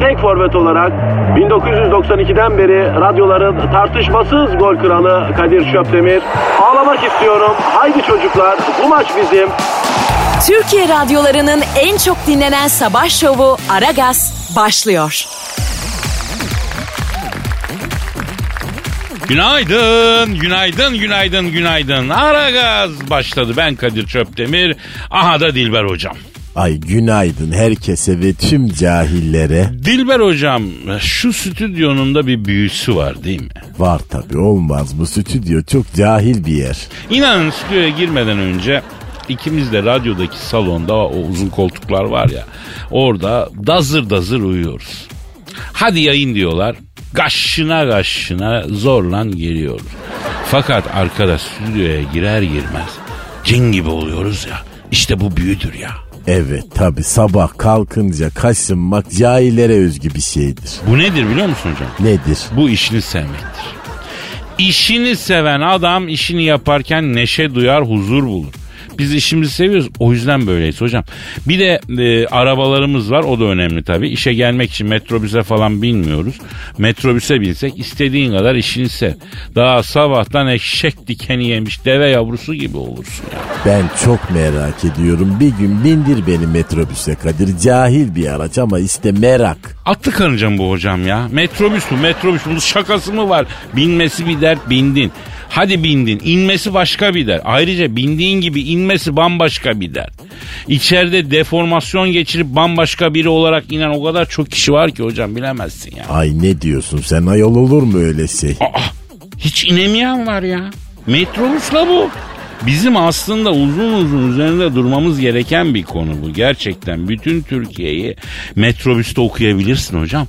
tek forvet olarak 1992'den beri radyoların tartışmasız gol kralı Kadir Şöpdemir. Ağlamak istiyorum. Haydi çocuklar bu maç bizim. Türkiye radyolarının en çok dinlenen sabah şovu Aragaz başlıyor. Günaydın, günaydın, günaydın, günaydın. Aragaz başladı. Ben Kadir Çöptemir. Aha da Dilber Hocam. Ay günaydın herkese ve tüm cahillere. Dilber Hocam şu stüdyonun da bir büyüsü var değil mi? Var tabi olmaz bu stüdyo çok cahil bir yer. İnanın stüdyoya girmeden önce ikimiz de radyodaki salonda o uzun koltuklar var ya orada dazır dazır uyuyoruz. Hadi yayın diyorlar. Gaşşına gaşşına zorlan geliyoruz. Fakat arkadaş stüdyoya girer girmez cin gibi oluyoruz ya. İşte bu büyüdür ya. Evet tabi sabah kalkınca kaşınmak cahillere özgü bir şeydir. Bu nedir biliyor musun hocam? Nedir? Bu işini sevmektir. İşini seven adam işini yaparken neşe duyar, huzur bulur. Biz işimizi seviyoruz. O yüzden böyleyiz hocam. Bir de e, arabalarımız var. O da önemli tabii. İşe gelmek için metrobüse falan binmiyoruz. Metrobüse binsek istediğin kadar işini sev. Daha sabahtan eşek dikeni yemiş deve yavrusu gibi olursun. Ben çok merak ediyorum. Bir gün bindir beni metrobüse Kadir. Cahil bir araç ama işte merak. Attı karıncam bu hocam ya. Metrobüs bu metrobüs. Bunun şakası mı var? Binmesi bir dert bindin. Hadi bindin. inmesi başka bir dert. Ayrıca bindiğin gibi inmesi bambaşka bir dert. İçeride deformasyon geçirip bambaşka biri olarak inen o kadar çok kişi var ki hocam bilemezsin ya. Ay ne diyorsun sen ayol olur mu öyle şey? Aa, hiç inemeyen var ya. Metrobüsle bu. Bizim aslında uzun uzun üzerinde durmamız gereken bir konu bu. Gerçekten bütün Türkiye'yi metrobüste okuyabilirsin hocam.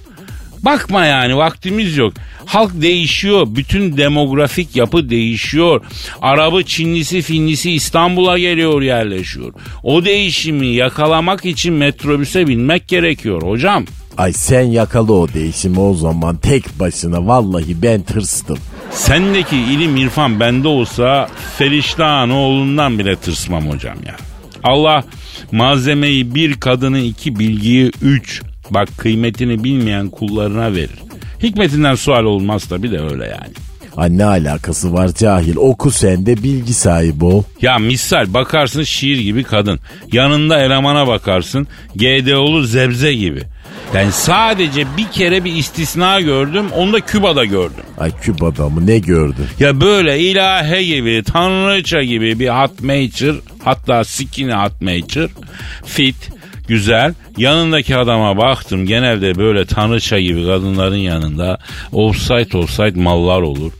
Bakma yani vaktimiz yok. Halk değişiyor. Bütün demografik yapı değişiyor. Arabı, Çinlisi, Finlisi İstanbul'a geliyor yerleşiyor. O değişimi yakalamak için metrobüse binmek gerekiyor hocam. Ay sen yakala o değişimi o zaman tek başına vallahi ben tırstım. Sendeki ilim irfan bende olsa Feriştah'ın oğlundan bile tırsmam hocam ya. Allah malzemeyi bir kadını iki bilgiyi üç bak kıymetini bilmeyen kullarına verir. Hikmetinden sual olmaz tabi de öyle yani. Ay ne alakası var cahil oku sen de bilgi sahibi ol. Ya misal bakarsın şiir gibi kadın. Yanında elemana bakarsın GDO'lu zebze gibi. Ben sadece bir kere bir istisna gördüm. Onu da Küba'da gördüm. Ay Küba'da mı ne gördün? Ya böyle ilahe gibi, tanrıça gibi bir hot mature, hatta skinny hot mature, fit, güzel. Yanındaki adama baktım. Genelde böyle tanrıça gibi kadınların yanında offside offside mallar olur.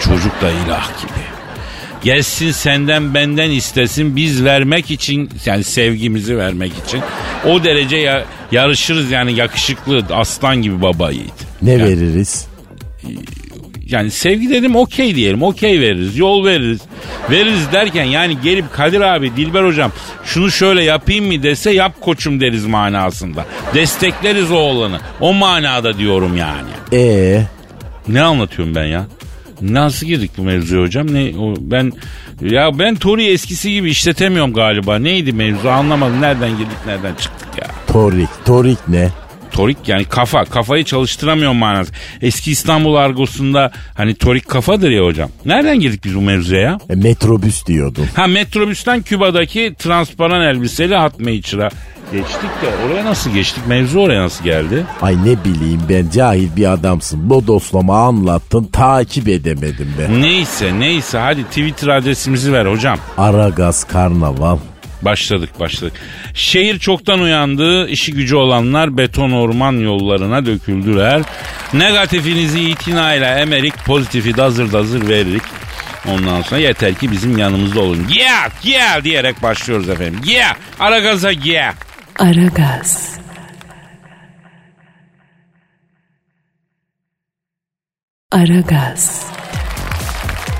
Çocuk da ilah gibi. Gelsin senden benden istesin biz vermek için yani sevgimizi vermek için o derece ya, yarışırız yani yakışıklı aslan gibi baba yiğit. Ne yani, veririz? Yani sevgi dedim okey diyelim okey veririz yol veririz. Veririz derken yani gelip Kadir abi Dilber hocam şunu şöyle yapayım mı dese yap koçum deriz manasında. Destekleriz oğlanı o manada diyorum yani. Ee Ne anlatıyorum ben ya? Nasıl girdik bu mevzuya hocam? Ne o ben ya ben Tori eskisi gibi işletemiyorum galiba. Neydi mevzu anlamadım. Nereden girdik nereden çıktık ya? Torik. Torik ne? Torik yani kafa. Kafayı çalıştıramıyorum manası. Eski İstanbul argosunda hani torik kafadır ya hocam. Nereden girdik biz bu mevzuya ya? E, metrobüs diyordum. Ha metrobüsten Küba'daki transparan elbiseli Hot Matur'a geçtik de oraya nasıl geçtik? Mevzu oraya nasıl geldi? Ay ne bileyim ben cahil bir adamsın. Bodoslama anlattın takip edemedim be. Neyse neyse hadi Twitter adresimizi ver hocam. Aragaz Karnaval. Başladık başladık. Şehir çoktan uyandı. İşi gücü olanlar beton orman yollarına döküldüler. Negatifinizi itinayla emerik, pozitifi dazır dazır veririk. Ondan sonra yeter ki bizim yanımızda olun. Yeah, yeah diyerek başlıyoruz efendim. Yeah, ara gaza yeah. Aragaz. Aragaz.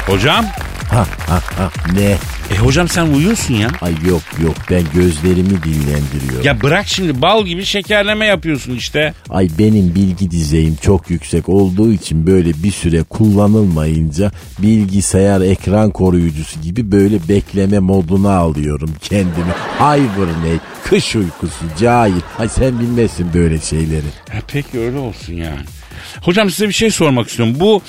Hocam, Ha ha ha ne? e hocam sen uyuyorsun ya. Ay yok yok ben gözlerimi dinlendiriyorum. Ya bırak şimdi bal gibi şekerleme yapıyorsun işte. Ay benim bilgi düzeyim çok yüksek olduğu için böyle bir süre kullanılmayınca bilgisayar ekran koruyucusu gibi böyle bekleme moduna alıyorum kendimi. Hibernate, kış uykusu, cahil. Ay sen bilmezsin böyle şeyleri. Ha, peki öyle olsun yani. Hocam size bir şey sormak istiyorum. Bu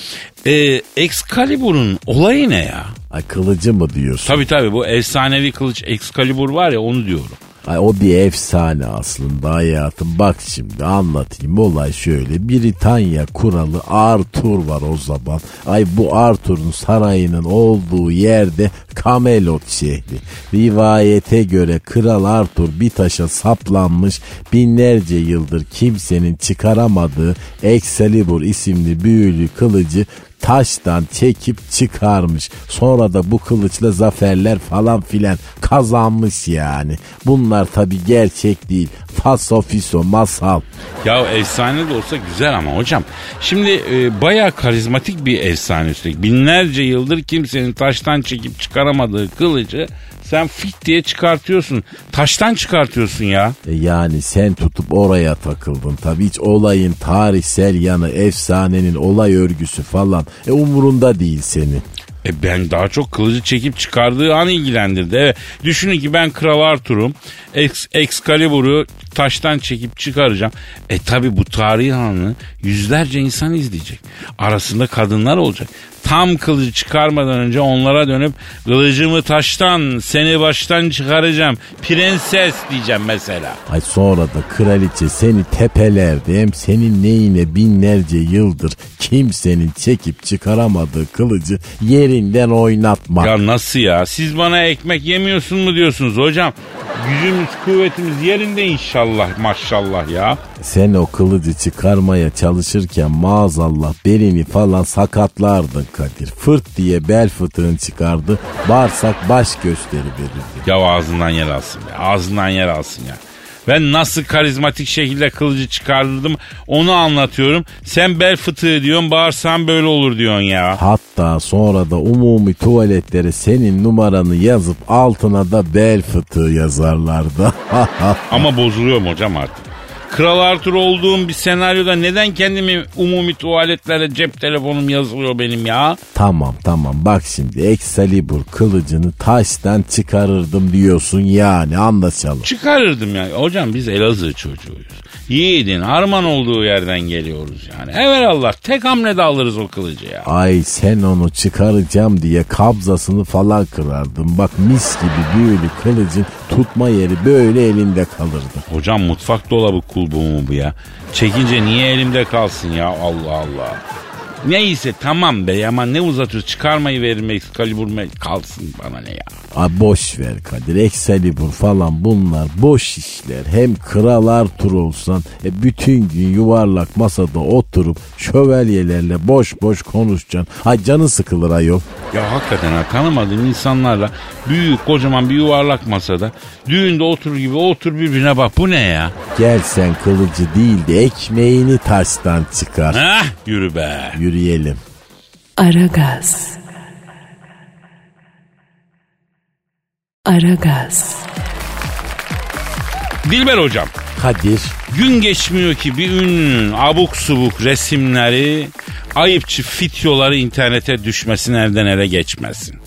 e, Excalibur'un olayı ne ya? Ay kılıcı mı diyorsun? Tabii tabii bu efsanevi kılıç Excalibur var ya onu diyorum. Ay o bir efsane aslında hayatım. Bak şimdi anlatayım. Olay şöyle. Britanya kuralı Arthur var o zaman. Ay bu Arthur'un sarayının olduğu yerde Camelot şehri. Rivayete göre Kral Arthur bir taşa saplanmış binlerce yıldır kimsenin çıkaramadığı Excalibur isimli büyülü kılıcı taştan çekip çıkarmış. Sonra da bu kılıçla zaferler falan filan kazanmış yani. Bunlar tabi gerçek değil. Faso fiso masal. Ya efsane de olsa güzel ama hocam. Şimdi e, bayağı karizmatik bir efsane üstelik. Binlerce yıldır kimsenin taştan çekip çıkaramadığı kılıcı sen fit diye çıkartıyorsun. Taştan çıkartıyorsun ya. E yani sen tutup oraya takıldın. Tabi hiç olayın tarihsel yanı, efsanenin olay örgüsü falan. E umurunda değil senin. E ben daha çok kılıcı çekip çıkardığı an ilgilendirdi. Evet. Düşünün ki ben Kral Arthur'um. Ex Excalibur'u taştan çekip çıkaracağım. E tabi bu tarihi anı yüzlerce insan izleyecek. Arasında kadınlar olacak. Tam kılıcı çıkarmadan önce onlara dönüp kılıcımı taştan seni baştan çıkaracağım. Prenses diyeceğim mesela. Ay sonra da kraliçe seni tepelerde hem senin neyine binlerce yıldır kimsenin çekip çıkaramadığı kılıcı yerinden oynatmak. Ya nasıl ya? Siz bana ekmek yemiyorsun mu diyorsunuz hocam? Gücümüz kuvvetimiz yerinde inşallah maşallah ya. Sen o kılıcı çıkarmaya çalışırken maazallah belini falan sakatlardın Kadir. Fırt diye bel fıtığın çıkardı. Bağırsak baş gösteri verirdi. Ya ağzından yer alsın be. Ağzından yer alsın ya. Ben nasıl karizmatik şekilde kılıcı çıkardım onu anlatıyorum. Sen bel fıtığı diyorsun bağırsan böyle olur diyorsun ya. Hatta sonra da umumi tuvaletlere senin numaranı yazıp altına da bel fıtığı yazarlardı. Ama bozuluyorum hocam artık. Kral Arthur olduğum bir senaryoda neden kendimi umumi tuvaletlere cep telefonum yazılıyor benim ya? tamam tamam bak şimdi Excalibur kılıcını taştan çıkarırdım diyorsun yani anlaşalım. Çıkarırdım ya. Hocam biz Elazığ çocuğuyuz. Yiğidin harman olduğu yerden geliyoruz yani. Evelallah tek hamlede alırız o kılıcı ya. Ay sen onu çıkaracağım diye kabzasını falan kırardın. Bak mis gibi büyülü kılıcın tutma yeri böyle elinde kalırdı. Hocam mutfak dolabı kulbu mu bu ya? Çekince niye elimde kalsın ya Allah Allah. Neyse tamam be ama ne uzatıyoruz çıkarmayı verim Excalibur kalsın bana ne ya. Ay boş ver Kadir. Excalibur falan bunlar boş işler. Hem Kral Arthur olsan e, bütün gün yuvarlak masada oturup şövalyelerle boş boş konuşacaksın. Ay canı sıkılır ayol. Ya hakikaten ha tanımadığın insanlarla büyük kocaman bir yuvarlak masada düğünde oturur gibi otur birbirine bak bu ne ya? Gel sen kılıcı değil de ekmeğini taştan çıkar. Hah yürü be. Yürüyelim. Aragaz. Aragaz. Dilber hocam Kadir. gün geçmiyor ki bir ünlünün abuk subuk resimleri ayıpçı fityoları internete düşmesin elden ele geçmesin.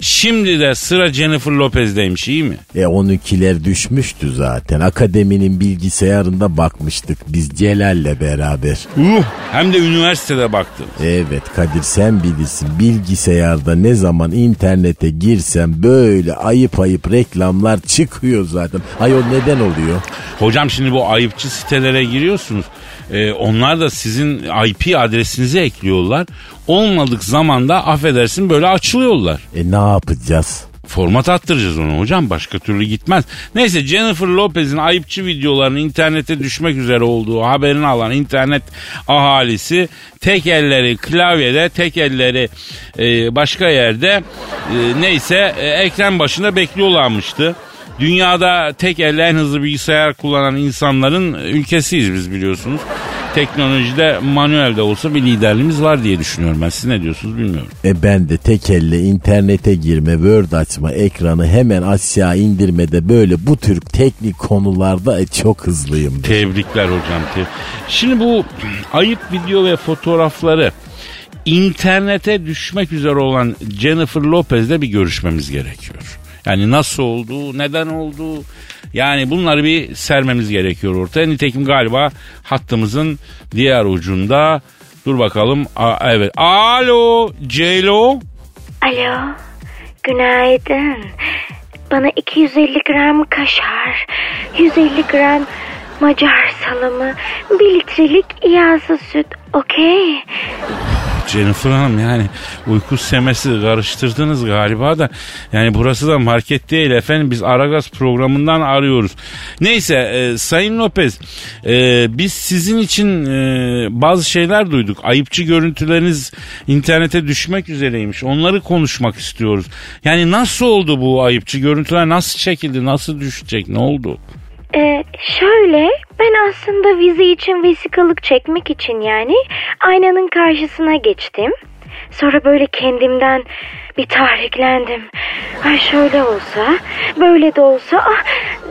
Şimdi de sıra Jennifer Lopez'deymiş iyi mi? E 12'ler düşmüştü zaten. Akademinin bilgisayarında bakmıştık biz Celal'le beraber. Uh, hem de üniversitede baktım. Evet Kadir sen bilirsin bilgisayarda ne zaman internete girsem böyle ayıp ayıp reklamlar çıkıyor zaten. Ay o neden oluyor? Hocam şimdi bu ayıpçı sitelere giriyorsunuz. Ee, onlar da sizin IP adresinizi ekliyorlar. Olmadık zamanda affedersin böyle açılıyorlar. E ne yapacağız? Format attıracağız onu hocam başka türlü gitmez. Neyse Jennifer Lopez'in ayıpçı videolarının internete düşmek üzere olduğu haberini alan internet ahalisi tek elleri klavyede tek elleri e, başka yerde e, neyse e, ekran başında bekliyorlarmıştı. Dünyada tek elle en hızlı bilgisayar kullanan insanların ülkesiyiz biz biliyorsunuz. Teknolojide manuel de olsa bir liderliğimiz var diye düşünüyorum ben. Siz ne diyorsunuz bilmiyorum. E ben de tek elle internete girme, Word açma, ekranı hemen aşağı indirmede böyle bu tür teknik konularda e, çok hızlıyım. Tebrikler hocam. Te- Şimdi bu ayıp video ve fotoğrafları internete düşmek üzere olan Jennifer Lopez'le bir görüşmemiz gerekiyor. Yani nasıl oldu, neden oldu? Yani bunları bir sermemiz gerekiyor ortaya. Nitekim galiba hattımızın diğer ucunda. Dur bakalım. A- evet. Alo, Ceylo. Alo, günaydın. Bana 250 gram kaşar, 150 gram Macar salamı, 1 litrelik yağsız süt, okey? Jennifer Hanım yani uyku semesi karıştırdınız galiba da yani burası da market değil efendim biz Aragaz programından arıyoruz. Neyse e, Sayın Lopez e, biz sizin için e, bazı şeyler duyduk. Ayıpçı görüntüleriniz internete düşmek üzereymiş. Onları konuşmak istiyoruz. Yani nasıl oldu bu ayıpçı görüntüler nasıl çekildi nasıl düşecek ne oldu? Ee, şöyle, ben aslında vize için vesikalık çekmek için yani aynanın karşısına geçtim. Sonra böyle kendimden bir tahriklendim. Ay şöyle olsa, böyle de olsa ah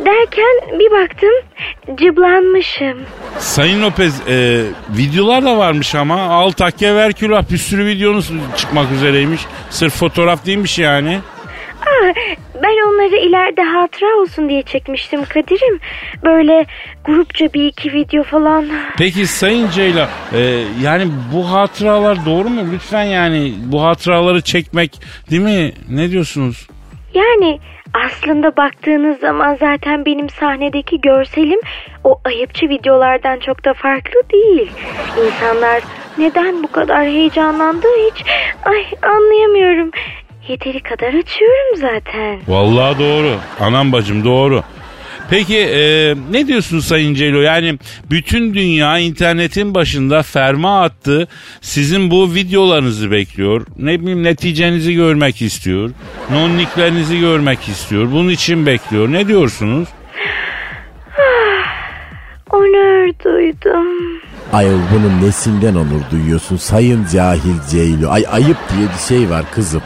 derken bir baktım cıblanmışım. Sayın Lopez e, videolar da varmış ama al takke ver külah bir sürü videonuz çıkmak üzereymiş. Sırf fotoğraf değilmiş yani. Ah, ben onları ileride hatıra olsun diye çekmiştim Kadir'im. Böyle grupça bir iki video falan. Peki Sayın Ceyla e, yani bu hatıralar doğru mu? Lütfen yani bu hatıraları çekmek değil mi? Ne diyorsunuz? Yani aslında baktığınız zaman zaten benim sahnedeki görselim o ayıpçı videolardan çok da farklı değil. İnsanlar neden bu kadar heyecanlandı hiç ay anlayamıyorum. Yeteri kadar açıyorum zaten. Vallahi doğru. Anam bacım doğru. Peki e, ne diyorsun Sayın Ceylo? Yani bütün dünya internetin başında ferma attı. Sizin bu videolarınızı bekliyor. Ne bileyim neticenizi görmek istiyor. Nonniklerinizi görmek istiyor. Bunun için bekliyor. Ne diyorsunuz? Onur duydum. Ayol bunun nesinden onur duyuyorsun sayın cahil Ceylo. Ay ayıp diye bir şey var kızım.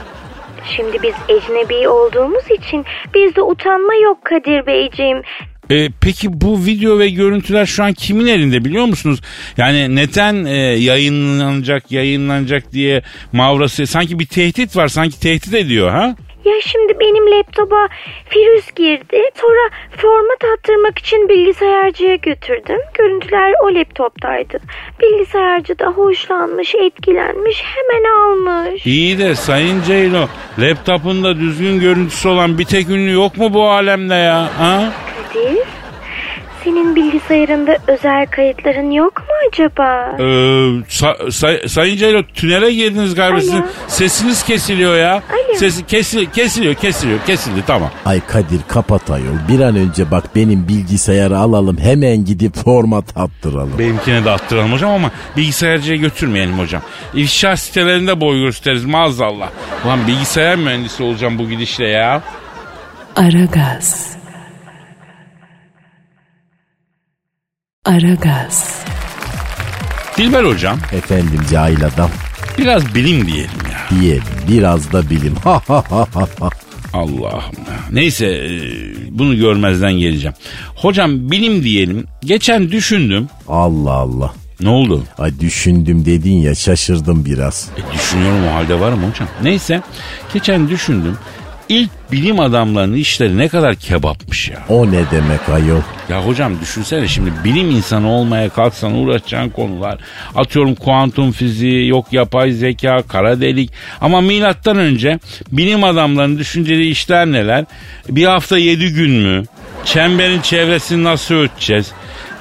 Şimdi biz ecnebi olduğumuz için bizde utanma yok Kadir Beyciğim. E, peki bu video ve görüntüler şu an kimin elinde biliyor musunuz? Yani neden e, yayınlanacak yayınlanacak diye mavrası sanki bir tehdit var sanki tehdit ediyor ha? Ya şimdi benim laptopa virüs girdi. Sonra format attırmak için bilgisayarcıya götürdüm. Görüntüler o laptoptaydı. Bilgisayarcı da hoşlanmış, etkilenmiş, hemen almış. İyi de Sayın Ceylo laptopunda düzgün görüntüsü olan bir tek ünlü yok mu bu alemde ya? Ha? Senin bilgisayarında özel kayıtların yok mu acaba? Ee, sa- say- Sayın Ceylo tünele girdiniz galiba Alo. sizin sesiniz kesiliyor ya. Alo. Sesi kesil kesiliyor kesiliyor kesildi tamam. Ay Kadir kapat ayol. Bir an önce bak benim bilgisayarı alalım hemen gidip format attıralım. Benimkine de attıralım hocam ama bilgisayarcıya götürmeyelim hocam. İfşa sitelerinde boy gösteririz maazallah. Ulan bilgisayar mühendisi olacağım bu gidişle ya. Aragaz. Aragaz. Dilber hocam Efendim cahil adam biraz bilim diyelim ya. diyelim biraz da bilim. Ha ha ha ha ha. Allah'ım. Neyse e, bunu görmezden geleceğim. Hocam bilim diyelim. Geçen düşündüm. Allah Allah. Ne oldu? Ay düşündüm dedin ya şaşırdım biraz. E, düşünüyorum o halde var mı hocam? Neyse geçen düşündüm. İlk bilim adamlarının işleri ne kadar kebapmış ya. O ne demek ayol? Ya hocam düşünsene şimdi bilim insanı olmaya kalksan uğraşacağın konular. Atıyorum kuantum fiziği, yok yapay zeka, kara delik. Ama milattan önce bilim adamlarının düşünceli işler neler? Bir hafta yedi gün mü? Çemberin çevresini nasıl ölçeceğiz?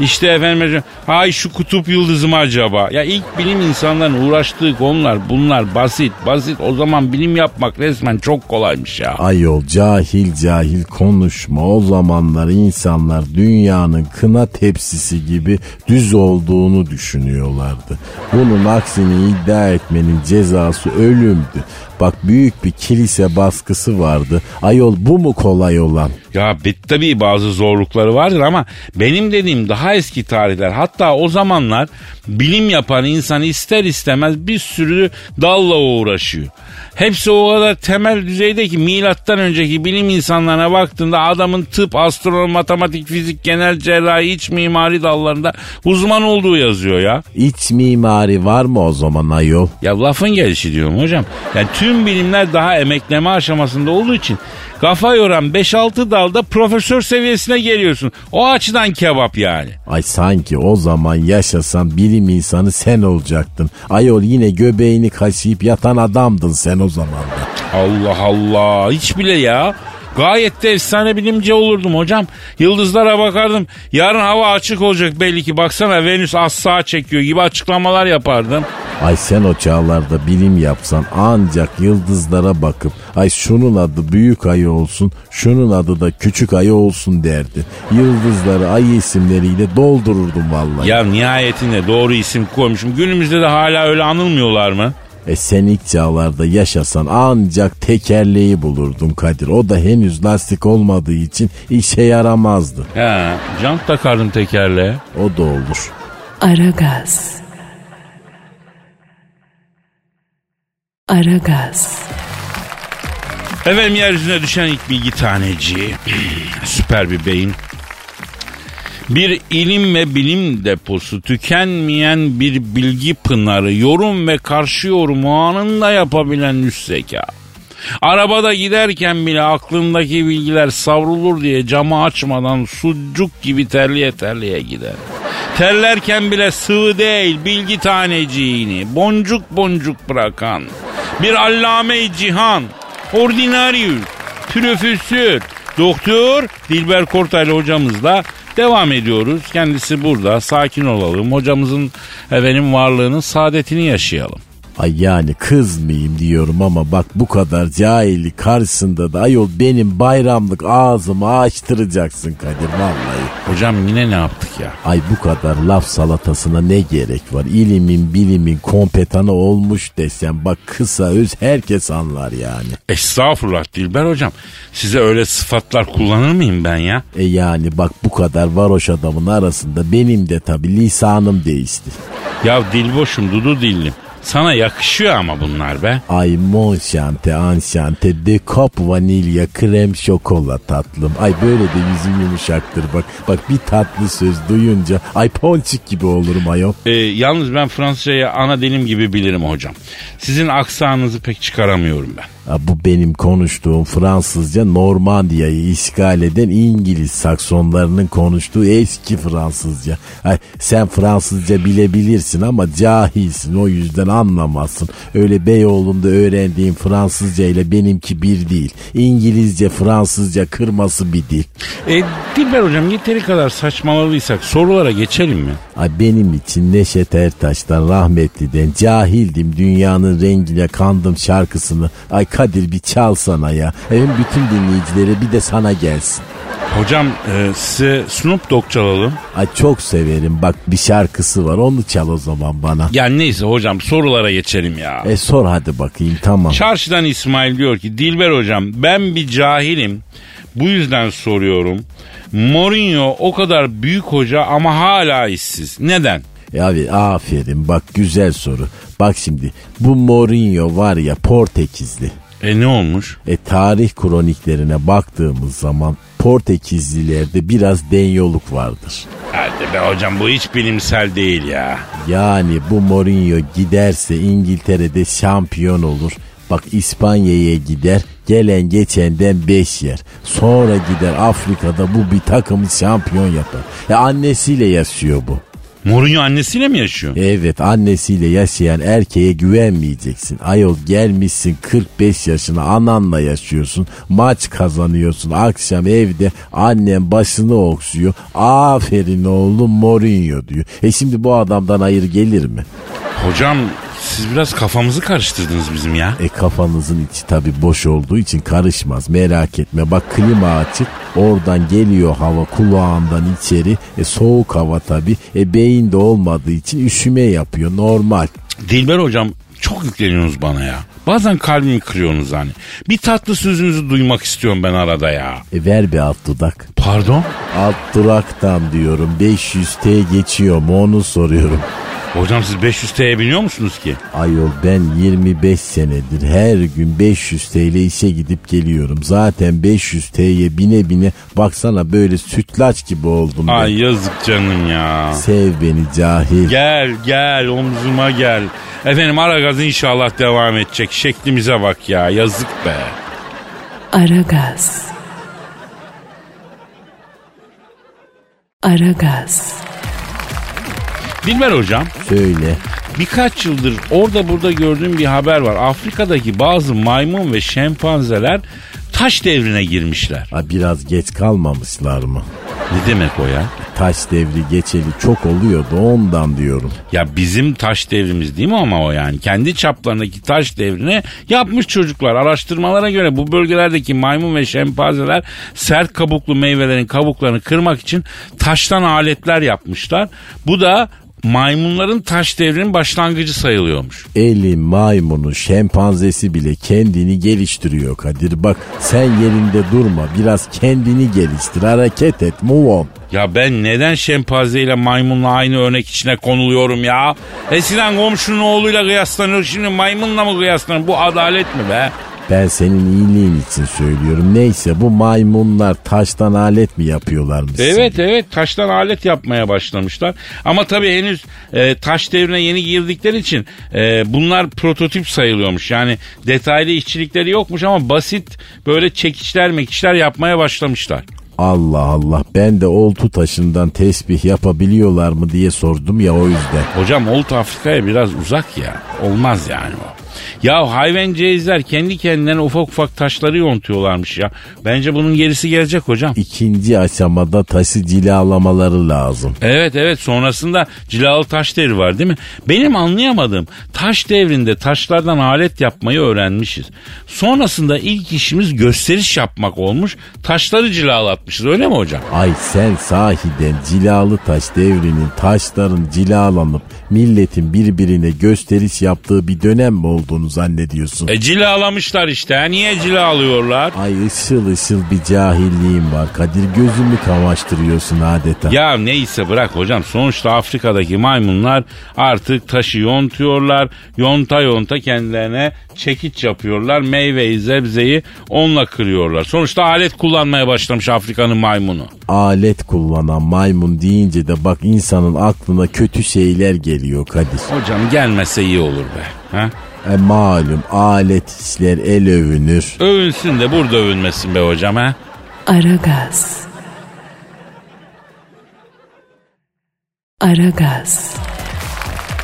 İşte efendim ay şu kutup yıldızı mı acaba? Ya ilk bilim insanların uğraştığı konular bunlar basit basit. O zaman bilim yapmak resmen çok kolaymış ya. Ayol cahil cahil konuşma. O zamanlar insanlar dünyanın kına tepsisi gibi düz olduğunu düşünüyorlardı. Bunun aksini iddia etmenin cezası ölümdü. Bak büyük bir kilise baskısı vardı. Ayol bu mu kolay olan? Ya bit tabii bazı zorlukları vardır ama benim dediğim daha eski tarihler. Hatta o zamanlar bilim yapan insan ister istemez bir sürü dalla uğraşıyor. Hepsi o kadar temel düzeyde ki milattan önceki bilim insanlarına baktığında adamın tıp, astronomi, matematik, fizik, genel cerrahi, iç mimari dallarında uzman olduğu yazıyor ya. İç mimari var mı o zaman ayol? Ya lafın gelişi diyorum hocam. Yani tüm bilimler daha emekleme aşamasında olduğu için kafa yoran 5-6 dalda profesör seviyesine geliyorsun. O açıdan kebap yani. Ay sanki o zaman yaşasan bilim insanı sen olacaktın. Ayol yine göbeğini kaşıyıp yatan adamdın sen o zaman da. Allah Allah hiç bile ya. Gayet de efsane bilimci olurdum hocam. Yıldızlara bakardım. Yarın hava açık olacak belli ki. Baksana Venüs az sağa çekiyor gibi açıklamalar yapardım. Ay sen o çağlarda bilim yapsan ancak yıldızlara bakıp ay şunun adı büyük ayı olsun şunun adı da küçük ayı olsun derdi. Yıldızları ay isimleriyle doldururdum vallahi. Ya nihayetinde doğru isim koymuşum. Günümüzde de hala öyle anılmıyorlar mı? E sen ilk çağlarda yaşasan ancak tekerleği bulurdun Kadir. O da henüz lastik olmadığı için işe yaramazdı. He, jant takardım tekerleğe. O da olur. Aragaz. Aragaz. Efendim yeryüzüne düşen ilk bilgi taneci. Süper bir beyin. Bir ilim ve bilim deposu, tükenmeyen bir bilgi pınarı, yorum ve karşı yorumu anında yapabilen üst zeka. Arabada giderken bile aklındaki bilgiler savrulur diye camı açmadan sucuk gibi terliye terliye gider. Terlerken bile sıvı değil bilgi taneciğini boncuk boncuk bırakan bir allame cihan, ordinarius, profesör, doktor Dilber Kortaylı hocamızla devam ediyoruz. Kendisi burada sakin olalım hocamızın efendim varlığının saadetini yaşayalım. Ay yani kızmayayım diyorum ama bak bu kadar cahillik karşısında da ayol benim bayramlık ağzımı açtıracaksın Kadir vallahi. Hocam yine ne yaptık ya? Ay bu kadar laf salatasına ne gerek var? İlimin bilimin kompetanı olmuş desem bak kısa öz herkes anlar yani. Estağfurullah Dilber hocam. Size öyle sıfatlar kullanır mıyım ben ya? E yani bak bu kadar varoş adamın arasında benim de tabi lisanım değişti. Ya dilboşum dudu dillim. Sana yakışıyor ama bunlar be. Ay monşante anşante dekop vanilya krem şokola tatlım. Ay böyle de yüzüm yumuşaktır bak. Bak bir tatlı söz duyunca ay ponçik gibi olurum ayol. Ee, yalnız ben Fransızcayı ana dilim gibi bilirim hocam. Sizin aksanınızı pek çıkaramıyorum ben. Bu benim konuştuğum Fransızca Normandiya'yı işgal eden İngiliz Saksonlarının konuştuğu eski Fransızca. Ay, sen Fransızca bilebilirsin ama cahilsin o yüzden anlamazsın. Öyle Beyoğlu'nda öğrendiğin Fransızca ile benimki bir değil. İngilizce Fransızca kırması bir dil. E, Dilber hocam yeteri kadar saçmaladıysak sorulara geçelim mi? Ay benim için Neşet Ertaş'tan rahmetliden cahildim dünyanın rengine kandım şarkısını. Ay Kadir bir çal sana ya. Hem bütün dinleyicilere bir de sana gelsin. Hocam e, size Snoop Dogg çalalım. Ay çok severim bak bir şarkısı var onu çal o zaman bana. Ya neyse hocam sorulara geçelim ya. E sor hadi bakayım tamam. Çarşıdan İsmail diyor ki Dilber hocam ben bir cahilim. Bu yüzden soruyorum. Mourinho o kadar büyük hoca ama hala işsiz. Neden? E abi aferin bak güzel soru. Bak şimdi bu Mourinho var ya Portekizli. E ne olmuş? E tarih kroniklerine baktığımız zaman Portekizlilerde biraz denyoluk vardır. Hadi be hocam bu hiç bilimsel değil ya. Yani bu Mourinho giderse İngiltere'de şampiyon olur. Bak İspanya'ya gider gelen geçenden 5 yer. Sonra gider Afrika'da bu bir takımı şampiyon yapar. Ya annesiyle yaşıyor bu. Mourinho annesiyle mi yaşıyor? Evet annesiyle yaşayan erkeğe güvenmeyeceksin. Ayol gelmişsin 45 yaşına ananla yaşıyorsun. Maç kazanıyorsun. Akşam evde annem başını okşuyor. Aferin oğlum Mourinho diyor. E şimdi bu adamdan hayır gelir mi? Hocam siz biraz kafamızı karıştırdınız bizim ya. E kafanızın içi tabi boş olduğu için karışmaz. Merak etme bak klima açık. Oradan geliyor hava kulağından içeri. E soğuk hava tabi. E beyinde olmadığı için üşüme yapıyor normal. Dilber hocam çok yükleniyorsunuz bana ya. Bazen kalbimi kırıyorsunuz hani. Bir tatlı sözünüzü duymak istiyorum ben arada ya. E ver bir alt dudak. Pardon? Alt duraktan diyorum 500T geçiyor mu onu soruyorum. Hocam siz 500 TL'ye biniyor musunuz ki? Ayol ben 25 senedir her gün 500 TL işe gidip geliyorum. Zaten 500 TL'ye bine bine baksana böyle sütlaç gibi oldum ben. Ay yazık canım ya. Sev beni cahil. Gel gel omzuma gel. Efendim ara gaz inşallah devam edecek. Şeklimize bak ya yazık be. Aragaz. Aragaz. Dilber hocam Söyle. birkaç yıldır orada burada gördüğüm bir haber var. Afrika'daki bazı maymun ve şempanzeler taş devrine girmişler. Ha, biraz geç kalmamışlar mı? Ne demek o ya? Taş devri geçeli çok oluyordu ondan diyorum. Ya bizim taş devrimiz değil mi ama o yani? Kendi çaplarındaki taş devrini yapmış çocuklar. Araştırmalara göre bu bölgelerdeki maymun ve şempanzeler sert kabuklu meyvelerin kabuklarını kırmak için taştan aletler yapmışlar. Bu da maymunların taş devrinin başlangıcı sayılıyormuş. Eli maymunu şempanzesi bile kendini geliştiriyor Kadir. Bak sen yerinde durma biraz kendini geliştir hareket et move on. Ya ben neden şempanze ile maymunla aynı örnek içine konuluyorum ya? Eskiden komşunun oğluyla kıyaslanıyor şimdi maymunla mı kıyaslanıyor? Bu adalet mi be? Ben senin iyiliğin için söylüyorum. Neyse bu maymunlar taştan alet mi yapıyorlarmış? Evet evet taştan alet yapmaya başlamışlar. Ama tabii henüz e, taş devrine yeni girdikleri için e, bunlar prototip sayılıyormuş. Yani detaylı işçilikleri yokmuş ama basit böyle çekiçler mekiçler yapmaya başlamışlar. Allah Allah ben de oltu taşından tesbih yapabiliyorlar mı diye sordum ya o yüzden. Hocam Old Afrika'ya biraz uzak ya. Olmaz yani o. Ya hayvancağızlar kendi kendilerine ufak ufak taşları yontuyorlarmış ya. Bence bunun gerisi gelecek hocam. İkinci aşamada taşı cilalamaları lazım. Evet evet sonrasında cilalı taş devri var değil mi? Benim anlayamadığım taş devrinde taşlardan alet yapmayı öğrenmişiz. Sonrasında ilk işimiz gösteriş yapmak olmuş. Taşları cilalatmışız öyle mi hocam? Ay sen sahiden cilalı taş devrinin taşların cilalanıp milletin birbirine gösteriş yaptığı bir dönem mi olduğunu zannediyorsun? E cilalamışlar işte. Niye cilalıyorlar? Ay ışıl ışıl bir cahilliğim var Kadir gözümü kamaştırıyorsun adeta. Ya neyse bırak hocam. Sonuçta Afrika'daki maymunlar artık taşı yontuyorlar. Yonta yonta kendilerine çekiç yapıyorlar. Meyveyi, zebzeyi onunla kırıyorlar. Sonuçta alet kullanmaya başlamış Afrika'nın maymunu. Alet kullanan maymun deyince de bak insanın aklına kötü şeyler geliyor Kadir. Hocam gelmese iyi olur be. Ha? E malum alet işler el övünür. Övünsün de burada övünmesin be hocam ha. Aragaz. Aragaz.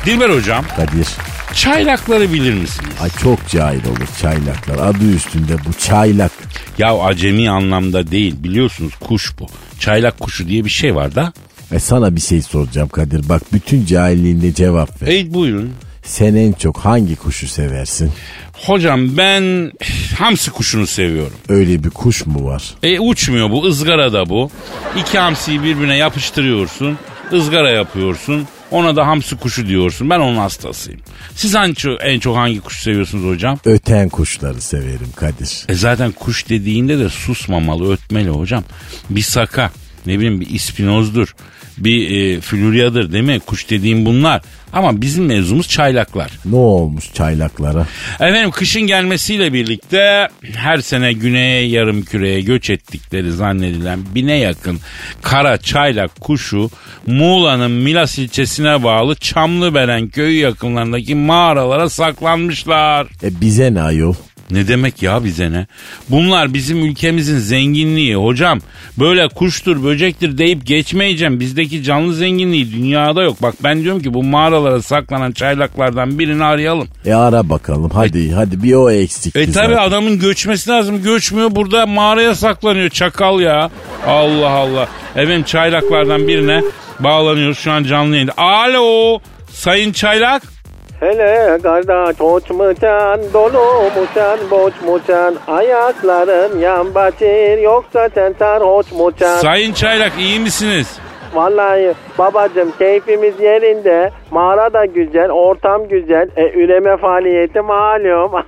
Dilber hocam Kadir. çaylakları bilir misiniz? Ay çok cahil olur çaylaklar. Adı üstünde bu çaylak. Ya acemi anlamda değil biliyorsunuz kuş bu. Çaylak kuşu diye bir şey var da. E sana bir şey soracağım Kadir. Bak bütün cahilliğinde cevap ver. Ey buyurun. Sen en çok hangi kuşu seversin? Hocam ben hamsi kuşunu seviyorum. Öyle bir kuş mu var? E uçmuyor bu ızgarada bu. İki hamsiyi birbirine yapıştırıyorsun. ızgara yapıyorsun. Ona da hamsi kuşu diyorsun. Ben onun hastasıyım. Siz en çok, en çok hangi kuşu seviyorsunuz hocam? Öten kuşları severim Kadir. E zaten kuş dediğinde de susmamalı, ötmeli hocam. Bir saka, ne bileyim bir ispinozdur, bir e, fluryadır değil mi? Kuş dediğim bunlar. Ama bizim mevzumuz çaylaklar. Ne olmuş çaylaklara? Efendim kışın gelmesiyle birlikte her sene güneye yarım küreye göç ettikleri zannedilen bine yakın kara çaylak kuşu Muğla'nın Milas ilçesine bağlı Çamlıbelen köyü yakınlarındaki mağaralara saklanmışlar. E bize ne ayol? Ne demek ya bize ne? Bunlar bizim ülkemizin zenginliği hocam. Böyle kuştur böcektir deyip geçmeyeceğim. Bizdeki canlı zenginliği dünyada yok. Bak ben diyorum ki bu mağaralara saklanan çaylaklardan birini arayalım. E ara bakalım hadi hadi bir o eksik. E tabi adamın göçmesi lazım. Göçmüyor burada mağaraya saklanıyor çakal ya. Allah Allah. Efendim çaylaklardan birine bağlanıyoruz şu an canlı yayında. Alo sayın çaylak. Hele kardeş hoç mu sen, dolu mu sen, boş mu sen, ayakların yan batır, yoksa sen sarhoş mu? Sayın çaylak iyi misiniz? Vallahi babacım keyfimiz yerinde, mağara da güzel, ortam güzel, e, üreme faaliyeti malum.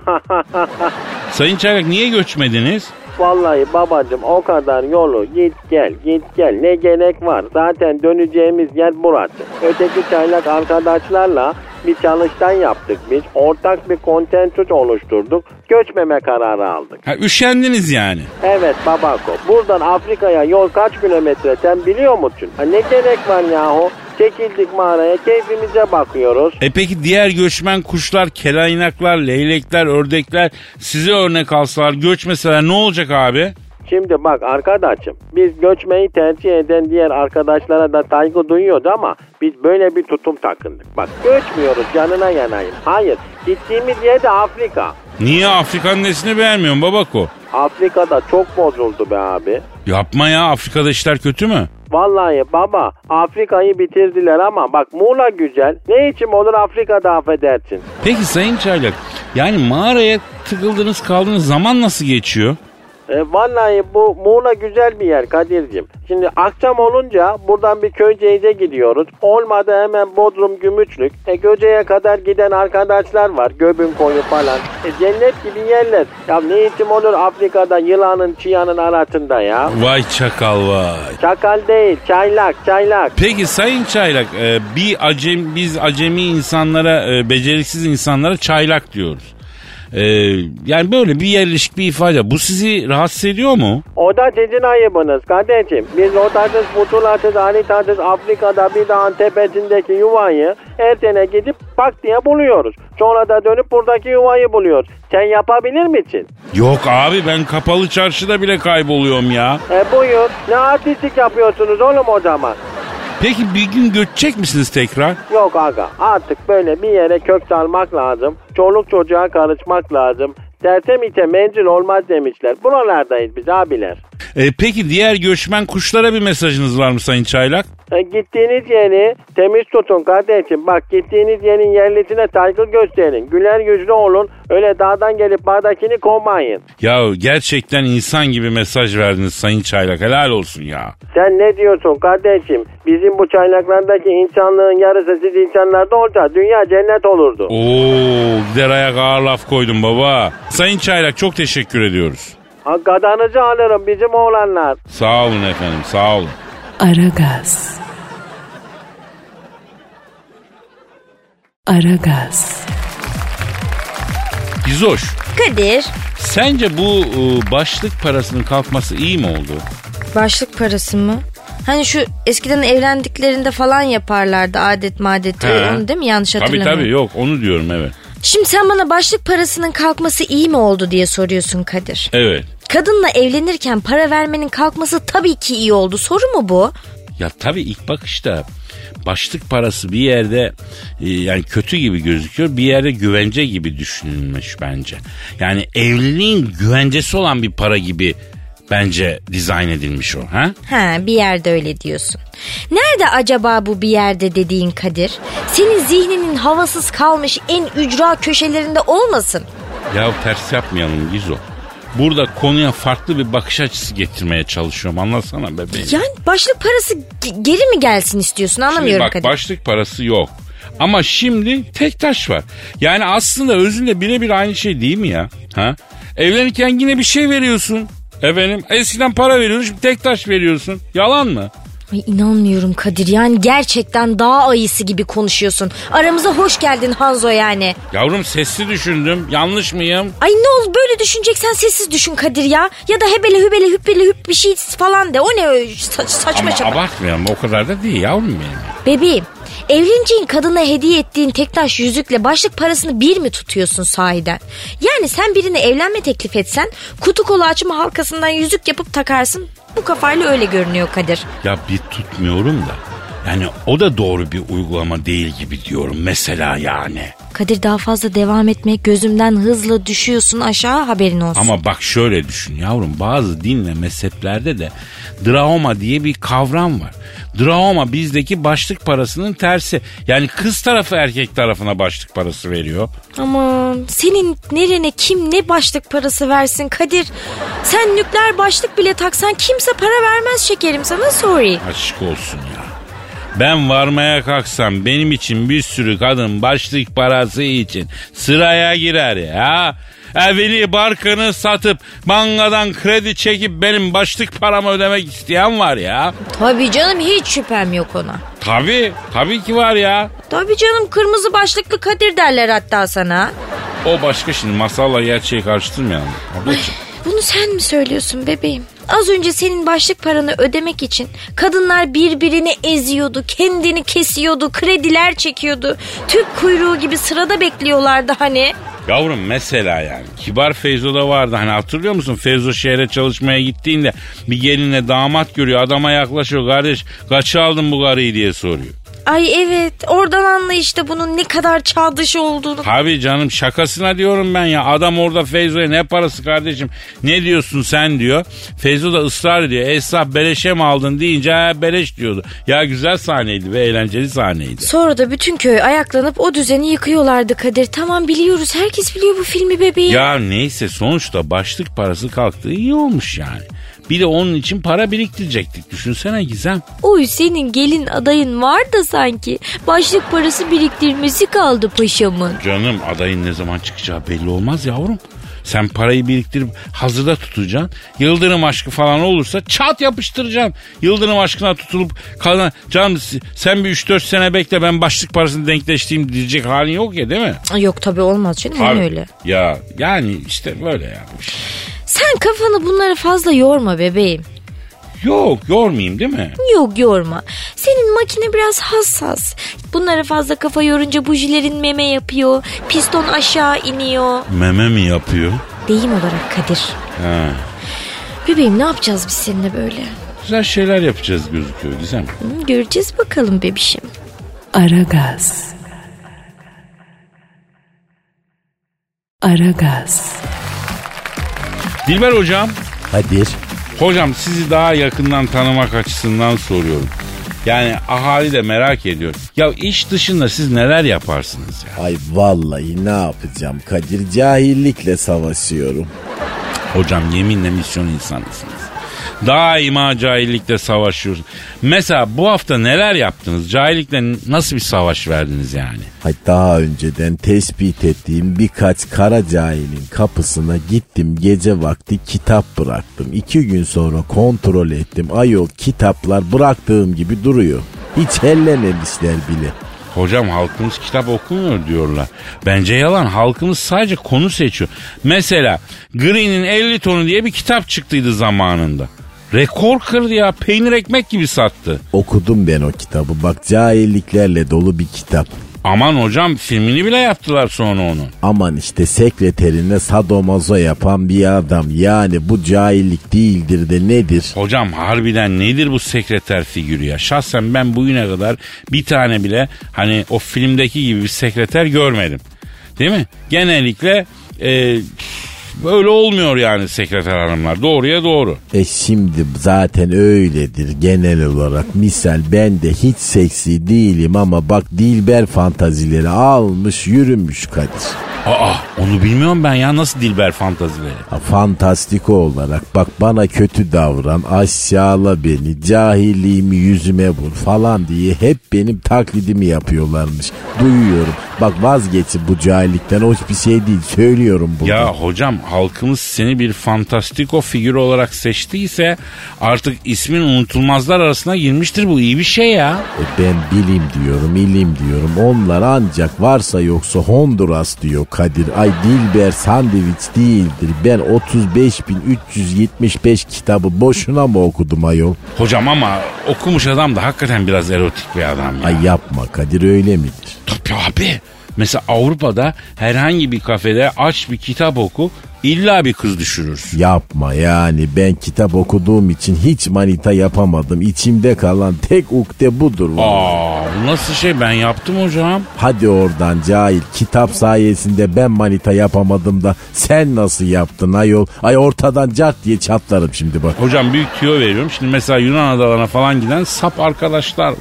Sayın çaylak niye göçmediniz? Vallahi babacım o kadar yolu git gel git gel ne gerek var zaten döneceğimiz yer burası. Öteki çaylak arkadaşlarla bir çalıştay yaptık biz ortak bir kontentüt oluşturduk göçmeme kararı aldık. Ha, üşendiniz yani. Evet babako buradan Afrika'ya yol kaç kilometre sen biliyor musun? Ha, ne gerek var yahu çekildik mağaraya keyfimize bakıyoruz. E peki diğer göçmen kuşlar, kelaynaklar, leylekler, ördekler size örnek alsalar, göçmeseler ne olacak abi? Şimdi bak arkadaşım biz göçmeyi tercih eden diğer arkadaşlara da saygı duyuyoruz ama biz böyle bir tutum takındık. Bak göçmüyoruz canına yanayım. Hayır gittiğimiz yer de Afrika. Niye Afrika'nın nesini beğenmiyorsun babako? Afrika'da çok bozuldu be abi. Yapma ya Afrika'da işler kötü mü? Vallahi baba Afrika'yı bitirdiler ama bak Muğla güzel. Ne için olur Afrika'da affedersin. Peki Sayın Çaylak yani mağaraya tıkıldınız kaldığınız zaman nasıl geçiyor? E, vallahi bu Muğla güzel bir yer Kadir'cim. Şimdi akşam olunca buradan bir Köyceğiz'e gidiyoruz. Olmadı hemen Bodrum Gümüşlük. E Göce'ye kadar giden arkadaşlar var. Göbün koyu falan. E, cennet gibi yerler. Ya ne için olur Afrika'da yılanın çıyanın arasında ya. Vay çakal vay. Çakal değil çaylak çaylak. Peki Sayın Çaylak e, bir acem biz acemi insanlara e, beceriksiz insanlara çaylak diyoruz. E, yani böyle bir yerleşik bir ifade. Bu sizi rahatsız ediyor mu? O da sizin ayıbınız kardeşim. Biz rotasız, putulasız, haritasız Afrika'da bir dağın tepesindeki yuvayı her sene gidip bak diye buluyoruz. Sonra da dönüp buradaki yuvayı buluyoruz. Sen yapabilir misin? Yok abi ben kapalı çarşıda bile kayboluyorum ya. E buyur. Ne artistik yapıyorsunuz oğlum o zaman? Peki bir gün göçecek misiniz tekrar? Yok aga artık böyle bir yere kök salmak lazım. Çoluk çocuğa karışmak lazım. Dersem ite mencil olmaz demişler. Buralardayız biz abiler. E, peki diğer göçmen kuşlara bir mesajınız var mı Sayın Çaylak? E, gittiğiniz yeri temiz tutun kardeşim. Bak gittiğiniz yerin yerlisine saygı gösterin. Güler yüzlü olun. Öyle dağdan gelip bağdakini kovmayın. Ya gerçekten insan gibi mesaj verdiniz Sayın Çaylak. Helal olsun ya. Sen ne diyorsun kardeşim? Bizim bu çaylaklardaki insanlığın yarısı siz insanlarda olsa dünya cennet olurdu. Oo gider ayak ağır laf koydum baba. Sayın Çaylak çok teşekkür ediyoruz. Ha, gadanızı alırım bizim oğlanlar. Sağ olun efendim sağ olun. Aragaz. Aragaz. Gizoş Kadir, sence bu e, başlık parasının kalkması iyi mi oldu? başlık parası mı? Hani şu eskiden evlendiklerinde falan yaparlardı adet madet He. onu değil mi yanlış Tabii hatırlamıyorum. tabii yok onu diyorum evet. Şimdi sen bana başlık parasının kalkması iyi mi oldu diye soruyorsun Kadir. Evet. Kadınla evlenirken para vermenin kalkması tabii ki iyi oldu. Soru mu bu? Ya tabii ilk bakışta başlık parası bir yerde e, yani kötü gibi gözüküyor. Bir yerde güvence gibi düşünülmüş bence. Yani evliliğin güvencesi olan bir para gibi bence dizayn edilmiş o. Ha? Ha bir yerde öyle diyorsun. Nerede acaba bu bir yerde dediğin Kadir? Senin zihninin havasız kalmış en ücra köşelerinde olmasın. Ya ters yapmayalım Gizo. Burada konuya farklı bir bakış açısı getirmeye çalışıyorum. Anlasana bebeğim. Yani başlık parası ge- geri mi gelsin istiyorsun Şimdi anlamıyorum bak Kadir. başlık parası yok. Ama şimdi tek taş var. Yani aslında özünde birebir aynı şey değil mi ya? Ha? Evlenirken yine bir şey veriyorsun. Efendim eskiden para veriyordun şimdi tek taş veriyorsun. Yalan mı? Ay inanmıyorum Kadir yani gerçekten dağ ayısı gibi konuşuyorsun. Aramıza hoş geldin Hanzo yani. Yavrum sesli düşündüm. Yanlış mıyım? Ay ne olur böyle düşüneceksen sessiz düşün Kadir ya. Ya da hebele hübele hübbele hüp bir şey falan de. O ne saçma Ama sapan. abartmayalım o kadar da değil yavrum benim. Bebeğim Evleneceğin kadına hediye ettiğin tek taş yüzükle başlık parasını bir mi tutuyorsun sahiden? Yani sen birine evlenme teklif etsen kutu kolu açma halkasından yüzük yapıp takarsın. Bu kafayla öyle görünüyor Kadir. Ya bir tutmuyorum da. Yani o da doğru bir uygulama değil gibi diyorum mesela yani. Kadir daha fazla devam etmeye gözümden hızla düşüyorsun aşağı haberin olsun. Ama bak şöyle düşün yavrum bazı din ve mezheplerde de draoma diye bir kavram var. Draoma bizdeki başlık parasının tersi. Yani kız tarafı erkek tarafına başlık parası veriyor. Aman senin nerene kim ne başlık parası versin Kadir. Sen nükleer başlık bile taksan kimse para vermez şekerim sana sorry. Aşk olsun ya. Ben varmaya kalksam benim için bir sürü kadın başlık parası için sıraya girer ya. Evini barkını satıp bankadan kredi çekip benim başlık paramı ödemek isteyen var ya. Tabii canım hiç şüphem yok ona. Tabii, tabii ki var ya. Tabii canım kırmızı başlıklı Kadir derler hatta sana. O başka şimdi masalla gerçeği karıştırmayalım. Ablacığım. Bunu sen mi söylüyorsun bebeğim? Az önce senin başlık paranı ödemek için kadınlar birbirini eziyordu, kendini kesiyordu, krediler çekiyordu. Tüp kuyruğu gibi sırada bekliyorlardı hani. Yavrum mesela yani kibar Feyzo da vardı hani hatırlıyor musun Feyzo şehre çalışmaya gittiğinde bir gelinle damat görüyor adama yaklaşıyor kardeş kaça aldın bu karıyı diye soruyor. Ay evet oradan anla işte bunun ne kadar çağ dışı olduğunu. Tabii canım şakasına diyorum ben ya adam orada Feyzo'ya ne parası kardeşim ne diyorsun sen diyor. Feyzo da ısrar ediyor esnaf beleşe mi aldın deyince ha beleş diyordu. Ya güzel sahneydi ve eğlenceli sahneydi. Sonra da bütün köy ayaklanıp o düzeni yıkıyorlardı Kadir. Tamam biliyoruz herkes biliyor bu filmi bebeğim. Ya neyse sonuçta başlık parası kalktığı iyi olmuş yani. Bir de onun için para biriktirecektik. Düşünsene Gizem. Oy senin gelin adayın var da sanki. Başlık parası biriktirmesi kaldı paşamın. Canım adayın ne zaman çıkacağı belli olmaz yavrum. Sen parayı biriktirip hazırda tutacaksın. Yıldırım aşkı falan olursa çat yapıştıracaksın. Yıldırım aşkına tutulup kalan canım sen bir 3-4 sene bekle ben başlık parasını denkleştireyim diyecek halin yok ya değil mi? Yok tabii olmaz canım Abi, öyle. Ya yani işte böyle ya. Sen kafanı bunlara fazla yorma bebeğim. Yok yormayayım değil mi? Yok yorma. Senin makine biraz hassas. Bunlara fazla kafa yorunca bujilerin meme yapıyor. Piston aşağı iniyor. Meme mi yapıyor? Deyim olarak Kadir. Ha. Bebeğim ne yapacağız biz seninle böyle? Güzel şeyler yapacağız gözüküyor Gizem. Hı, göreceğiz bakalım bebişim. Aragaz. Aragaz. Dilber hocam. Kadir. Hocam sizi daha yakından tanımak açısından soruyorum. Yani ahali de merak ediyor. Ya iş dışında siz neler yaparsınız ya? Ay vallahi ne yapacağım Kadir cahillikle savaşıyorum. Hocam yeminle misyon insanısınız. Daima cahillikle savaşıyorsunuz. Mesela bu hafta neler yaptınız? Cahillikle nasıl bir savaş verdiniz yani? Hay daha önceden tespit ettiğim birkaç kara cahilin kapısına gittim gece vakti kitap bıraktım. İki gün sonra kontrol ettim. Ayol kitaplar bıraktığım gibi duruyor. Hiç hellememişler bile. Hocam halkımız kitap okumuyor diyorlar. Bence yalan. Halkımız sadece konu seçiyor. Mesela Green'in 50 tonu diye bir kitap çıktıydı zamanında. Rekor kırdı ya. Peynir ekmek gibi sattı. Okudum ben o kitabı. Bak cahilliklerle dolu bir kitap. Aman hocam filmini bile yaptılar sonra onu. Aman işte sekreterine sadomazo yapan bir adam. Yani bu cahillik değildir de nedir? Hocam harbiden nedir bu sekreter figürü ya? Şahsen ben bugüne kadar bir tane bile hani o filmdeki gibi bir sekreter görmedim. Değil mi? Genellikle e, böyle olmuyor yani sekreter hanımlar. Doğruya doğru. E şimdi zaten öyledir genel olarak. Misal ben de hiç seksi değilim ama bak Dilber fantazileri almış yürümüş Kadir. Aa onu bilmiyorum ben ya nasıl Dilber fantazileri. Ha, Fantastik olarak bak bana kötü davran aşağıla beni cahilliğimi yüzüme vur falan diye hep benim taklidimi yapıyorlarmış. Duyuyorum bak vazgeçin bu cahillikten hoş bir şey değil söylüyorum bunu. Ya hocam halkımız seni bir fantastiko figür olarak seçtiyse artık ismin unutulmazlar arasına girmiştir bu iyi bir şey ya. E ben bilim diyorum ilim diyorum onlar ancak varsa yoksa Honduras diyor Kadir. Ay Dilber sandviç değildir. Ben 35.375 kitabı boşuna mı okudum ayol? Hocam ama okumuş adam da hakikaten biraz erotik bir adam ya. Ay yapma Kadir öyle midir? Tabii abi. Mesela Avrupa'da herhangi bir kafede aç bir kitap oku illa bir kız düşürürsün. Yapma yani ben kitap okuduğum için hiç manita yapamadım. İçimde kalan tek ukde budur. Aa bu nasıl şey ben yaptım hocam. Hadi oradan cahil. Kitap sayesinde ben manita yapamadım da sen nasıl yaptın ayol? Ay ortadan cart diye çatlarım şimdi bak. Hocam büyük tüyo veriyorum. Şimdi mesela Yunan adalarına falan giden sap arkadaşlar var.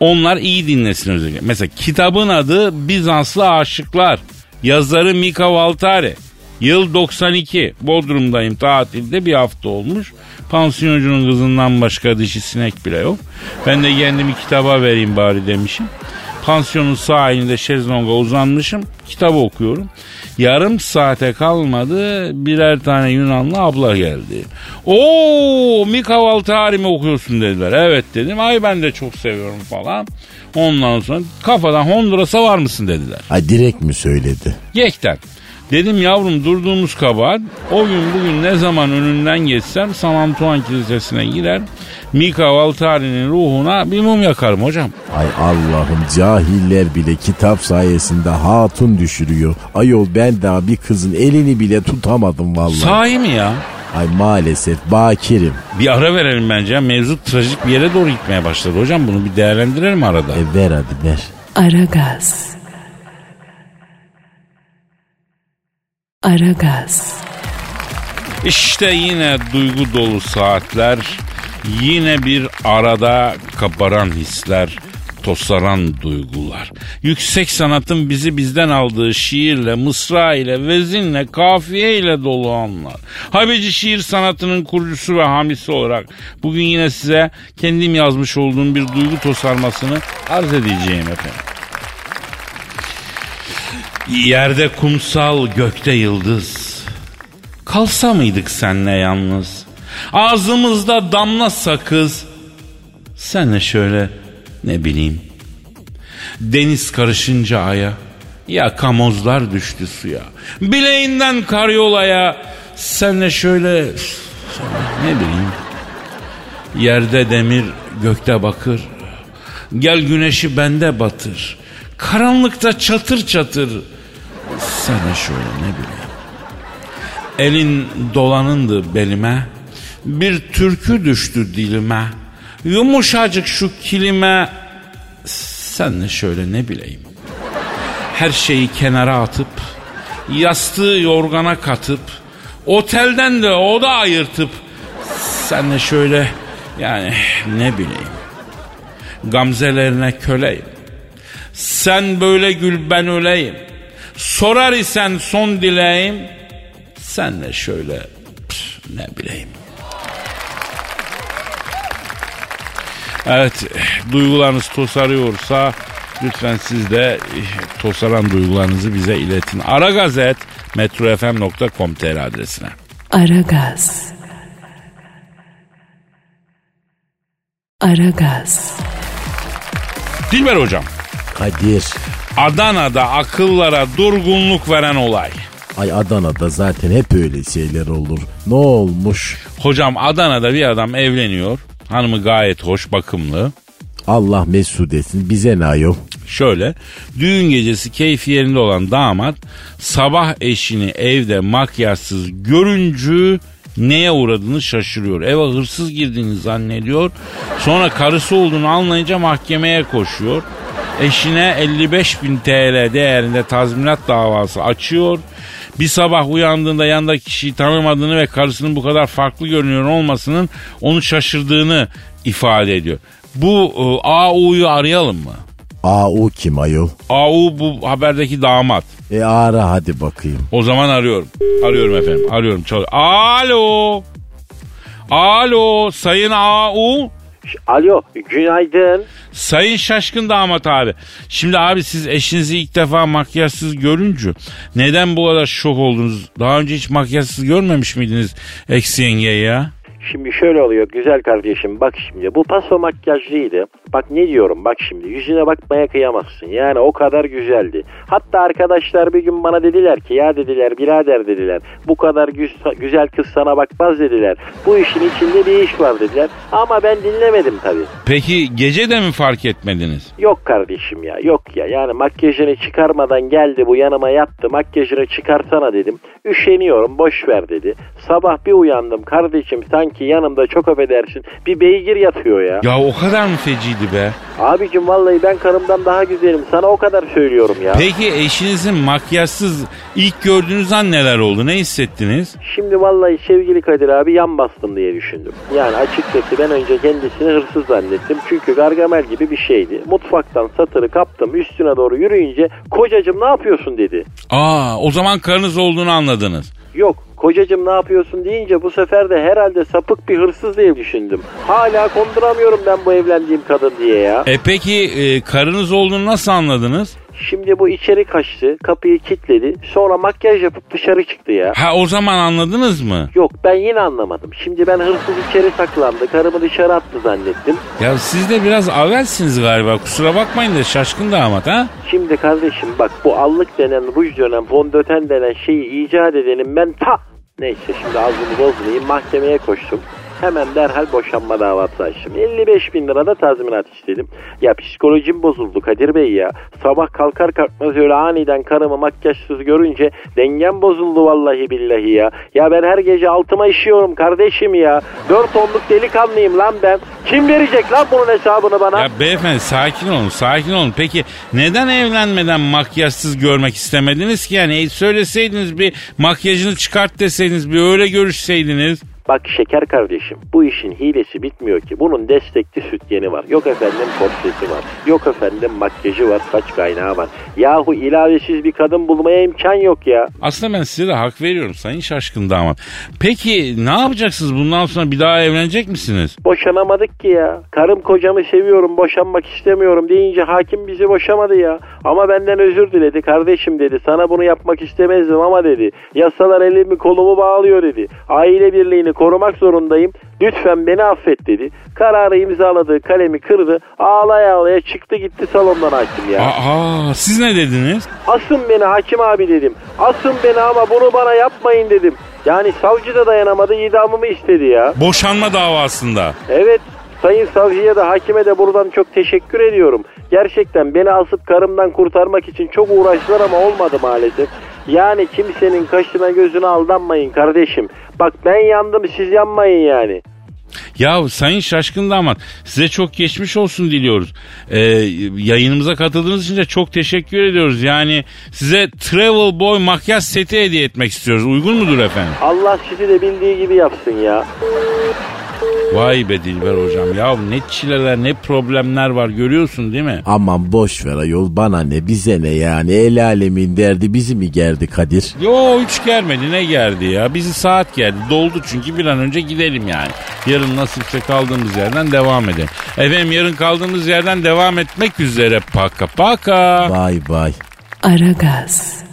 Onlar iyi dinlesin özellikle. Mesela kitabın adı Bizanslı Aşıklar. Yazarı Mika Valtari. Yıl 92. Bodrum'dayım tatilde bir hafta olmuş. Pansiyoncunun kızından başka dişi sinek bile yok. Ben de kendimi kitaba vereyim bari demişim. Pansiyonun sahilinde şezlonga uzanmışım. Kitabı okuyorum. Yarım saate kalmadı birer tane Yunanlı abla geldi. Oo Mika Valtari mi okuyorsun dediler. Evet dedim. Ay ben de çok seviyorum falan. Ondan sonra kafadan Honduras'a var mısın dediler. Ay direkt mi söyledi? Yekten. Dedim yavrum durduğumuz kabahat o gün bugün ne zaman önünden geçsem San Antoine Kilisesi'ne girer Mika Valtari'nin ruhuna bir mum yakarım hocam. Ay Allah'ım cahiller bile kitap sayesinde hatun düşürüyor. Ayol ben daha bir kızın elini bile tutamadım vallahi. Sahi mi ya? Ay maalesef bakirim. Bir ara verelim bence. Mevzu trajik bir yere doğru gitmeye başladı hocam. Bunu bir değerlendirelim arada. E ver hadi ver. Aragaz. Aragaz. İşte yine duygu dolu saatler. Yine bir arada kabaran hisler. Tosaran duygular. Yüksek sanatın bizi bizden aldığı şiirle, mısra ile, vezinle, kafiye ile dolu anlar. Habici şiir sanatının kurucusu ve hamisi olarak bugün yine size kendim yazmış olduğum bir duygu tosarmasını arz edeceğim efendim. Yerde kumsal, gökte yıldız. Kalsa mıydık senle yalnız? Ağzımızda damla sakız. Senle şöyle ne bileyim. Deniz karışınca aya. Ya kamozlar düştü suya. Bileğinden karyolaya. Senle şöyle ne bileyim. Yerde demir, gökte bakır. Gel güneşi bende batır. Karanlıkta çatır çatır. Sana şöyle ne bileyim. Elin dolanındı belime. Bir türkü düştü dilime. Yumuşacık şu kilime. Sen de şöyle ne bileyim. Her şeyi kenara atıp, yastığı yorgana katıp, otelden de oda ayırtıp, sen de şöyle yani ne bileyim. Gamzelerine köleyim. Sen böyle gül ben öleyim. Sorar isen son dileğim. Sen de şöyle püf, ne bileyim. Evet duygularınız tosarıyorsa lütfen siz de eh, tosaran duygularınızı bize iletin. Aragazet metrofm.com.tr adresine. Aragaz. Aragaz. Dilber hocam Kadir. Adana'da akıllara durgunluk veren olay. Ay Adana'da zaten hep öyle şeyler olur. Ne olmuş? Hocam Adana'da bir adam evleniyor. Hanımı gayet hoş bakımlı. Allah mesut etsin. Bize ne ayol? Şöyle düğün gecesi keyfi yerinde olan damat sabah eşini evde makyajsız görüncü neye uğradığını şaşırıyor. Eve hırsız girdiğini zannediyor. Sonra karısı olduğunu anlayınca mahkemeye koşuyor. Eşine 55 bin TL değerinde tazminat davası açıyor. Bir sabah uyandığında yanındaki kişiyi tanımadığını ve karısının bu kadar farklı görünüyor olmasının onu şaşırdığını ifade ediyor. Bu e, AU'yu arayalım mı? AU kim ayol? AU bu haberdeki damat. E ara hadi bakayım. O zaman arıyorum. Arıyorum efendim. Arıyorum. Çal Alo. Alo sayın AU. Alo günaydın. Sayın şaşkın damat abi. Şimdi abi siz eşinizi ilk defa makyajsız görünce neden bu kadar şok oldunuz? Daha önce hiç makyajsız görmemiş miydiniz eksi yengeyi ya? Şimdi şöyle oluyor güzel kardeşim bak şimdi bu paso makyajlıydı. Bak ne diyorum bak şimdi yüzüne bakmaya kıyamazsın. Yani o kadar güzeldi. Hatta arkadaşlar bir gün bana dediler ki ya dediler birader dediler. Bu kadar güz- güzel kız sana bakmaz dediler. Bu işin içinde bir iş var dediler. Ama ben dinlemedim tabii. Peki gece de mi fark etmediniz? Yok kardeşim ya yok ya yani makyajını çıkarmadan geldi bu yanıma yattı makyajını çıkarsana dedim. Üşeniyorum boş ver dedi. Sabah bir uyandım kardeşim sanki yanımda çok affedersin bir beygir yatıyor ya. Ya o kadar mı feciydi be? Abicim vallahi ben karımdan daha güzelim sana o kadar söylüyorum ya. Peki eşinizin makyajsız ilk gördüğünüz an neler oldu? Ne hissettiniz? Şimdi vallahi sevgili Kadir abi yan bastım diye düşündüm. Yani açıkçası ben önce kendisini hırsız zannettim. Çünkü Gargamel gibi bir şeydi. Mutfaktan satırı kaptım üstüne doğru yürüyünce kocacım ne yapıyorsun dedi. Aa o zaman karınız olduğunu anladınız. Yok kocacım ne yapıyorsun deyince bu sefer de herhalde sapık bir hırsız diye düşündüm. Hala konduramıyorum ben bu evlendiğim kadın diye ya. E peki e, karınız olduğunu nasıl anladınız? Şimdi bu içeri kaçtı kapıyı kilitledi sonra makyaj yapıp dışarı çıktı ya. Ha o zaman anladınız mı? Yok ben yine anlamadım. Şimdi ben hırsız içeri saklandı karımı dışarı attı zannettim. Ya siz de biraz avelsiniz galiba kusura bakmayın da şaşkın damat ha? Şimdi kardeşim bak bu allık denen, ruj denen, fondöten denen şeyi icat edenim ben ta... Neyse şimdi ağzımı bozmayayım mahkemeye koştum. Hemen derhal boşanma davası açtım. 55 bin lira da tazminat istedim. Ya psikolojim bozuldu Kadir Bey ya. Sabah kalkar kalkmaz öyle aniden karımı makyajsız görünce dengem bozuldu vallahi billahi ya. Ya ben her gece altıma işiyorum kardeşim ya. 4 onluk delikanlıyım lan ben. Kim verecek lan bunun hesabını bana? Ya beyefendi sakin olun sakin olun. Peki neden evlenmeden makyajsız görmek istemediniz ki? Yani söyleseydiniz bir makyajını çıkart deseydiniz bir öyle görüşseydiniz. Bak şeker kardeşim bu işin hilesi bitmiyor ki. Bunun destekli sütyeni var. Yok efendim korsesi var. Yok efendim makyajı var saç kaynağı var. Yahu ilavesiz bir kadın bulmaya imkan yok ya. Aslında ben size de hak veriyorum sayın şaşkın damat. Peki ne yapacaksınız bundan sonra bir daha evlenecek misiniz? Boşanamadık ki ya. Karım kocamı seviyorum boşanmak istemiyorum deyince hakim bizi boşamadı ya. Ama benden özür diledi kardeşim dedi. Sana bunu yapmak istemezdim ama dedi. Yasalar elimi kolumu bağlıyor dedi. Aile birliğini korumak zorundayım. Lütfen beni affet dedi. Kararı imzaladığı kalemi kırdı. Ağlaya ağlaya çıktı gitti salondan hakim ya. Aa siz ne dediniz? Asın beni hakim abi dedim. Asın beni ama bunu bana yapmayın dedim. Yani savcı da dayanamadı idamımı istedi ya. Boşanma davasında. Evet sayın savcıya da hakime de buradan çok teşekkür ediyorum. Gerçekten beni asıp karımdan kurtarmak için çok uğraştılar ama olmadı maalesef. Yani kimsenin kaşına gözüne aldanmayın kardeşim. Bak ben yandım siz yanmayın yani. Ya sayın şaşkın damat size çok geçmiş olsun diliyoruz. Ee, yayınımıza katıldığınız için de çok teşekkür ediyoruz. Yani size Travel Boy makyaj seti hediye etmek istiyoruz. Uygun mudur efendim? Allah sizi de bildiği gibi yapsın ya. Vay be Dilber hocam ya ne çileler ne problemler var görüyorsun değil mi? Aman boş ver ayol bana ne bize ne yani el alemin derdi bizi mi gerdi Kadir? Yo hiç gelmedi ne geldi ya bizi saat geldi doldu çünkü bir an önce gidelim yani. Yarın nasipse kaldığımız yerden devam edelim. Efendim yarın kaldığımız yerden devam etmek üzere paka paka. Bay bay. Aragaz.